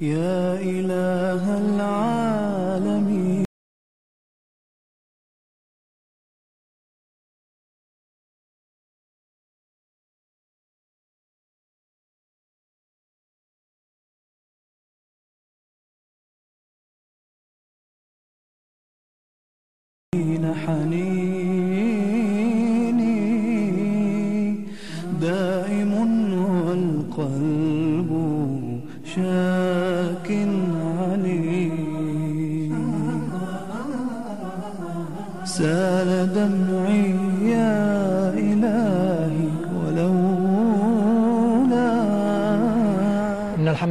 يا إله العالمين. حنيني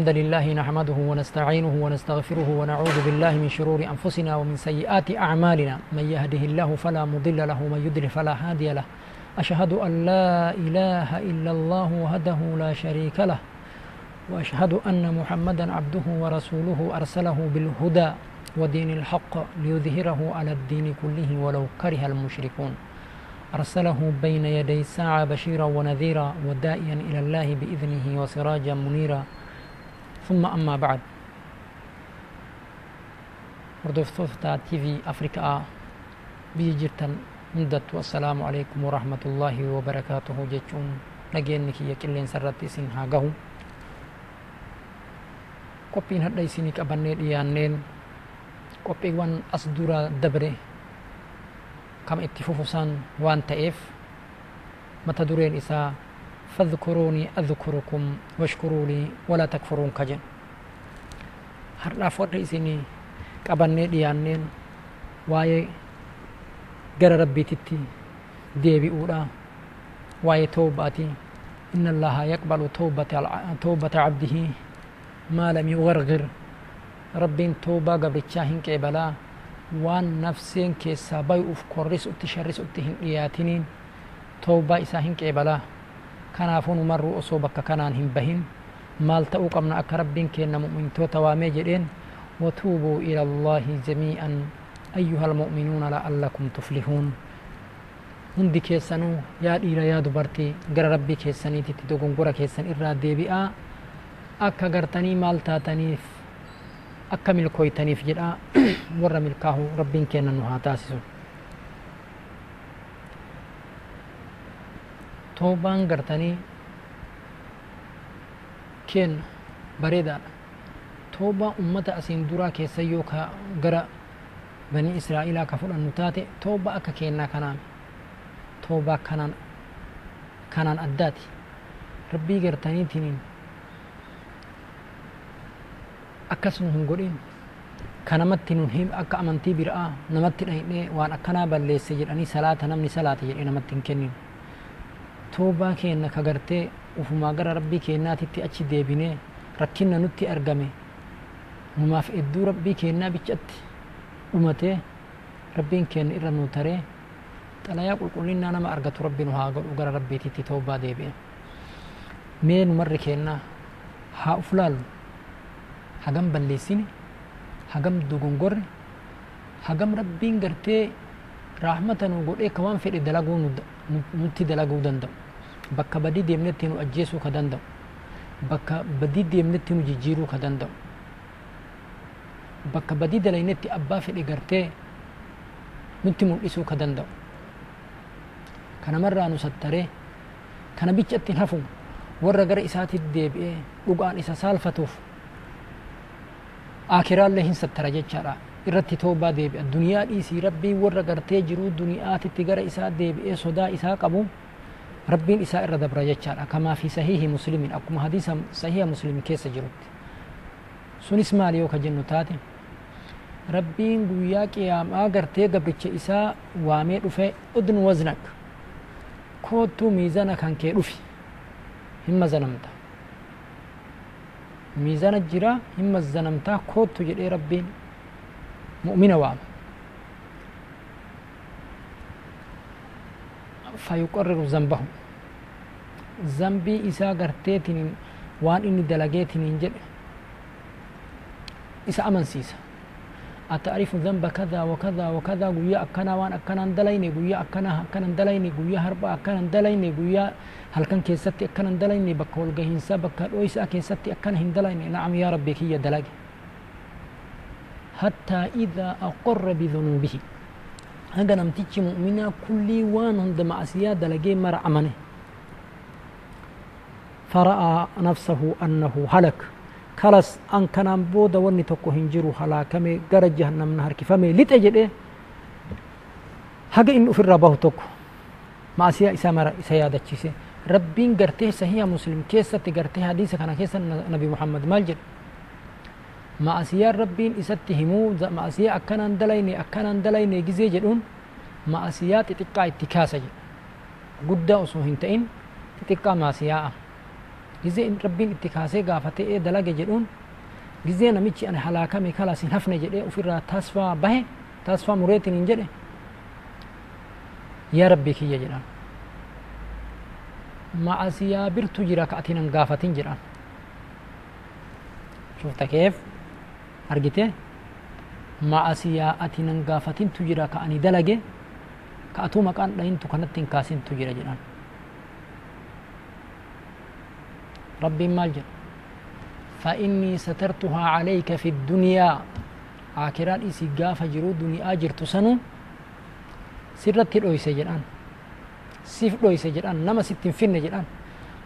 الحمد لله نحمده ونستعينه ونستغفره ونعوذ بالله من شرور أنفسنا ومن سيئات أعمالنا. من يهده الله فلا مضل له ومن يضلل فلا هادي له. أشهد أن لا إله إلا الله وحده لا شريك له وأشهد أن محمدا عبده ورسوله أرسله بالهدى ودين الحق ليظهره على الدين كله ولو كره المشركون. أرسله بين يدي الساعة بشيرا ونذيرا ودائيا إلى الله بإذنه وسراجا منيرا. ثم أما بعد hordoftoota tv afrikaa biyya jirtan hundattu assalaamu alaikum warahmatullaahi wabarakaatuhu jechuun nageenni kiyya qilleensa irratti isin haa gahu qophiin hadha isinii qabannee dhiyaanneen qophiiwwan as dura dabre kama itti fufusaan waan ta'eef mata dureen isaa فاذكروني أذكركم واشكروا لي ولا تكفرون كجن. هرنا فرد إسيني كبني ديانين واي غير ربي تتي ديبي أولا واي توباتي. إن الله يقبل توبة, توبة عبده ما لم يغرغر. ربي توبة قبل الشاهن كيبلا وان نفسين كيسا بيؤف كوريس اتشاريس اتهن اياتنين توبة إساهن كيبلاه kanaafuu numarruu osoo bakka kanaan hin bahin maal ta'uu qabna akka rabbiin kenna mu'mintoota waamee jedheen وتوبوا إلى الله جميعا أيها المؤمنون لعلكم تفلحون hundi keessanuu yaa dhiira yaa dubartii gara rabbii keessaniititti dogongora keessan irraa deebi'aa akka gartanii maal taataniif akka milkooytaniif jedha warra milkaahu rabbiin kenna nu haa taasisu toobaan gartanii kenna bareedaadha toobaa ummata asiin duraa keessa yoo ka gara banii israa'ilaa ka fudhannu taate toobaa akka kennaa kanaan toobaa kanaan kanaan addaati rabbii gartaniitiin akkas nu hin godhin ka namatti nun him akka amantii biraa namatti dhahinee waan akkanaa balleesse jedhanii salaata namni salaata jedhee namatti hin kennin toobaa keenna ka gartee ufumaa gara rabbii keennaatitti achi deebinee rakkinna nutti argame numaaf hedduu rabbii kennaa bichatti dhumatee rabbiin kenna irra nu taree xalayaa qulqullinnaa nama argatu rabbi nu haa godhu gara rabbiititti toobaa deebi'e mee numarri kennaa haa uf laallu hagam balleessine hagam dogongorre hagam rabbiin gartee raahmata nu godhee ka waan fedhe dalaguu nutti dalaguu danda'u bakka badii deemnetti nu ajjeesuu ka danda'u bakka badii deemnetti nu jijjiiruu ka danda'u bakka badii dalaynetti abbaa fedhe gartee nutti mul'isuu ka danda'u kanamarraa nu sattaree kana bichatti hafu warra gara isaatitti deebi'ee dhugaan isa saalfatuuf akiraallee hin sattara jechaadha irratti toobaa deebi'a duniyaa dhiisii rabbiin warra gartee jiruu duniyaatitti gara isaa deebi'ee sodaa isaa qabu rabbiin isaa irra dabra jechaadha kamaa fi sahiihi muslimin akkuma hadiisa sahiha muslimi keessa jirutti sunis maali yoo ka jennu taate rabbiin guyyaa qiyaamaa gartee gabricha isaa waamee dhufe udn waznak koottuu miizana kan kee dhufi hin mazanamta miizana jira hin mazanamtaa koottu jedhee rabbiin mu'mina waama fayuqarriru zambahu zambii isaa garteetiniin waan inni dalageetiniin jedhe isa amansiisa. أتعرف ذنب كذا وكذا وكذا قويا أكنا وان أكنا دليني قويا أكنا أكنا دليني قويا هربا أكنا دليني قويا هل كان كيستي أكنا دليني بك والقهنسا بك الأويسا كيستي أكنا هن دليني نعم يا ربي كي دلقي حتى إذا أقر بذنوبه هذا نمتيجي مؤمنا كل وان هند معصية دلقي مر أمنه فرأى نفسه أنه هلك. خلاص أن كان بودا وني تكو هنجرو هلا كم قرر جهنم نهر كيف مي لتجد إيه؟ إنه في الرباه تكو ما أسيا إسامة سيادة كيسة ربين قرته سهية مسلم. كيسة تقرته حديثة كان كيسة نبي محمد مالجر ما أسيا ربين إستهمو ما أسيا أكان أندليني أكان أندليني جزي جلون ما أسيا تتقع اتكاسة جل قد أصوهن تئن تتقع ما أسيا. Gizee rabbiin itti kaasee gaafatee dalage jedhuun gizee namichi ani halaakame kalaas hin hafne jedhee ofirraa tasfaa bahe tasfaa mureetiin hin jedhe yaa rabbii kiyya jedhaan ma'asiyaa birtu jira ka ati nan gaafatin jedhaan shufta keef argite ma'asiyaa ati nan gaafatintu jira ka ani dalage ka atuu maqaan dhayintu kanatti hin kaasintu jira jedhaan maal jedha فإني سترتها عليك في الدنيا آكران إسي قافة جرو دنيا جرت سنو jedhan nama sittin finne jedhan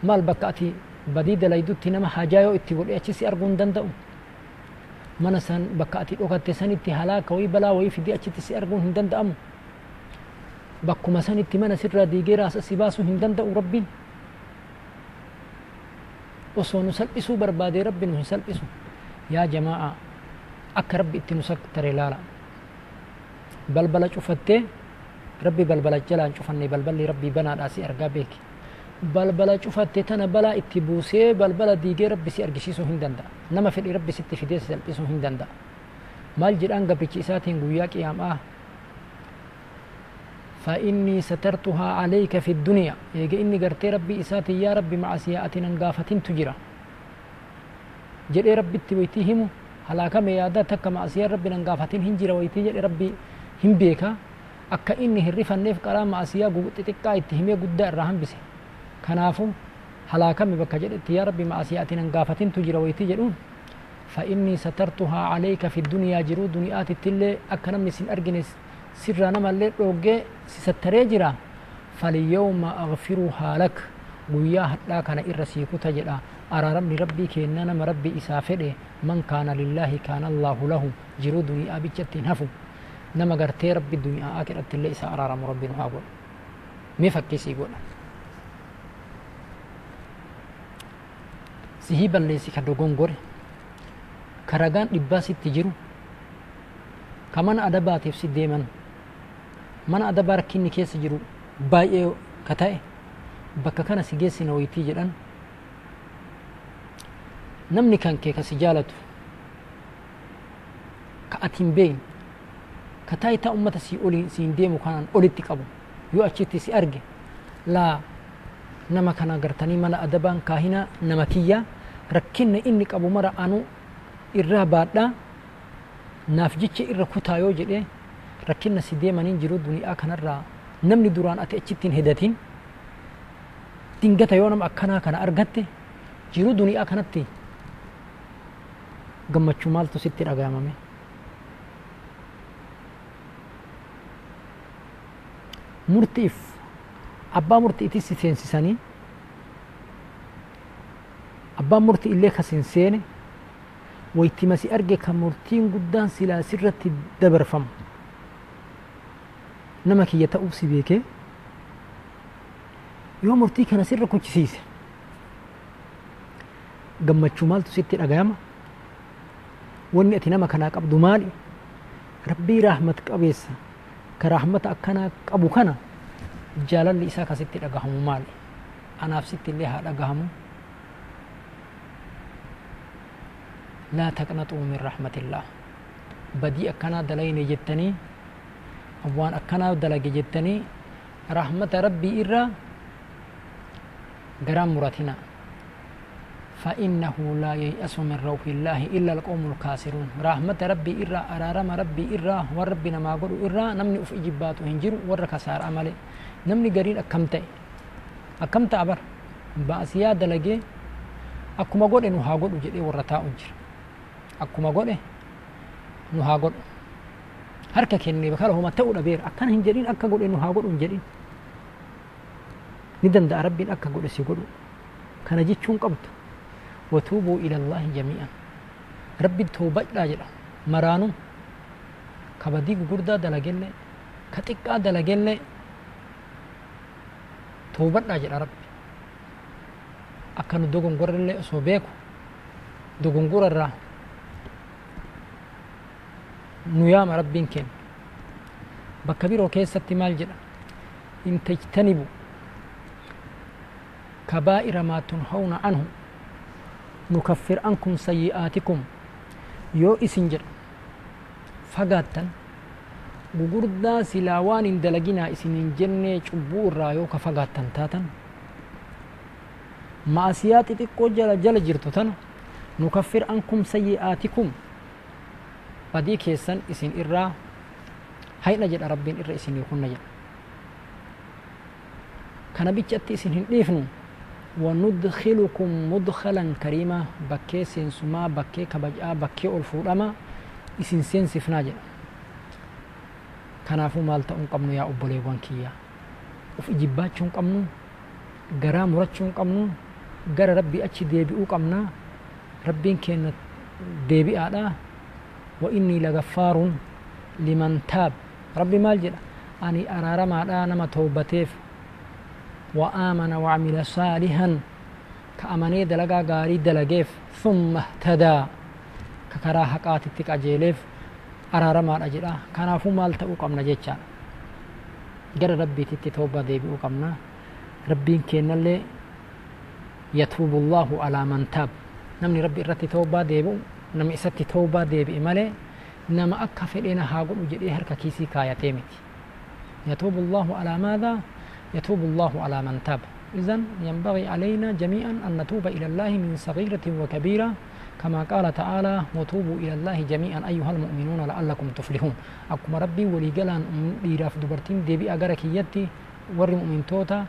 maal bakka ati badii dalaydutti nama hajaa yoo itti godhe achi si arguu hin danda'u mana san bakka ati dhokatte sanitti halaaka wayii balaa wayii fidee achitti si arguun hin danda'amu bakkuma sanitti mana sirraa diigee raasa si baasuu hin danda'u rabbiin osoo nu salphisuu barbaadee rabbi nu hin salphisu yaa jamaa'a akka rabbi itti nu sattare laala balbala cufattee rabbi balbala jalaan cufanne balballi rabbii banaadhaa si argaa beeki balbala cufatte tana balaa itti buusee balbala diigee rabbi si argisiisuu hin danda'a nama fedhi rabbi sitti fidee si salphisuu hin danda'a maal jedhaan gabrichi isaatiin guyyaa qiyaamaa فإني سترتها عليك في الدنيا. يجي إني قرتي ربي إساتي يا ربي مع سياءتنا قافتين تجرى جدي ربي تبيتيهم هلاكا ميادا تك مع سياء ربي نقافتين هنجرى ويتي جدي ربي هم بيكا akka inni hin rifanneef qaraa maasiyaa xixiqqaa itti himee guddaa irraa hambise kanaafu halaakame bakka jedhetti yaa rabbi maasiyaa ati nan gaafatintu jira wayitii jedhuun فإني سترتها عليك في الدنيا جرو. دنيا تتلي أكنا من سن أرجنس sirraa namallee dhooggee sisattaree jira. Falyawma aghfiru haalak. Guyyaa hadhaa kana irra siikuta jedha. Araaramni rabbii keenna nama rabbi isaa fedhe. Man kaana lillaahi kaana allaahu lahu. Jiruu duniyaa bichatti hin hafu. Nama gartee rabbi duniyaa kedhattillee isaa araaramu rabbiin haa godha. Mi fakkisii godha. Sihii balleessi ka dogongore. Ka ragaan dhibbaa sitti jiru. Ka mana adabaatiif si deeman. Mana adabaa rakkinni keessa jiru baay'ee ka ta'e bakka kana si geessina wayitii jedhan namni kan kee ka si jaalatu ka ati hin beekne ka taayitaa ummata sii oli siin deemu kanaan olitti qabu yoo achitti si arge laa nama kana gartanii mana adabaan kaahina nama kiyya rakkinna inni qabu mara anu irraa baadhaa naaf jecha irra kutaa yoo jedhee rakkinna si deemaniin jiru duniyaa kanarraa namni duraan ati achittiin hedatin dingata yoo nama akkanaa kana argatte jiru duniyaa kanatti gammachuu maaltu sitti dhagayamame murtiif abbaa murtiitti si seensisanii abbaan murtii illee ka sin seene waytima si arge ka murtiin guddaan silaa sirratti ta'uuf si beekee yoo murtii kana sirra kuchisiise gammachuu maaltu sitti dhagayama wanni ati nama kanaa qabdu maali rabbii rahmat qabeessa ka rahmata akkanaa qabu kana jaalalli isaa kasitti dhagahamu maali anaaf sitti illee haa dhagahamu laa taqnaxuu min rahmatillah badii akkanaa dalayne jettanii waan akkanaa dalage jettanii rahmata rabbii irraa garaan muratina فإنه لا ييأس من روح الله إلا القوم الكاسرون. رحمة ربي إرى أرارم ربي إرى وربنا ما قلوا إرى نمني أف إجبات هنجر ورك سار أمالي. نمني قرين أكمت أكمت أبر. بأسيا دلقي. أكما قل إنه هاقل جدي ورطاء جر أكما قل إنه هاقل bakka homa ta'uu dhabeera akkana hin jedhin akka godhe nu haa godhu hin jedhin ni danda'a rabbiin akka godhe si godhu kana jechuun qabdu وتوبوا إلى الله جميعا ربي توبة لا جدا مرانو كبدي غوردا دلغل كتقا دلغل توبة لا جدا ربي أكن دوغن غورل سو بيكو nuyaama rabbiin kenna bakka biroo keessatti maal jedha? In tajtanibu kabaa'ira maa tunhawna anhu nukaffir ankum sayyi'aatikum. Yoo isin jedha fagaattan gugurdaa silaa waan hin dalaginaa isiniin jennee cubbuu irraa yoo ka fagaattan taatan ma'asiyaa xixiqqoo jala jala jirtu tana nukaffir ankum sayyi'aatikum. Badii keessan isin irraa hayna jedha rabbiin irra isinii kunna jedha. Kana bichatti isin hin dhiifnu وندخلكم مدخلا كريما بكي سينسما بكي كبجا بكي الفودما اسين سين سفناجا كنافو مالتا قمنو يا أبولي وانكيا وفي جباتشون قمنو غرا مرچون قمنو غرا ربي أچي ديبئو قمنا ربين كينت ديبئ آدا وإني لغفار لمن تاب. ربي مال جدا. أني أرارما آدا نما توبتيف. وآمن وعمل صالحا. كأمني دلقا غاري دلقيف. ثم اهتدى. ككرا حقات التك أجيليف. أرارما أجلا كنافو مال تأو قمنا جيتشا. جر ربي تتي توبة ربين كينا اللي يتوب الله على من تاب. نمني ربي إرتي توبة ديبئو نمي إساتي توبة ديبئ مالي نما أكا فإلينا هاقل وجدي هركا كيسي كايا تيمتي يتوب الله على ماذا يتوب الله على من تاب إذا ينبغي علينا جميعا أن نتوب إلى الله من صغيرة وكبيرة كما قال تعالى وتوبوا إلى الله جميعا أيها المؤمنون لعلكم تفلحون أكما ربي ولي قلان ديراف دبرتين ديبي أغرك يتي ور مؤمن توتا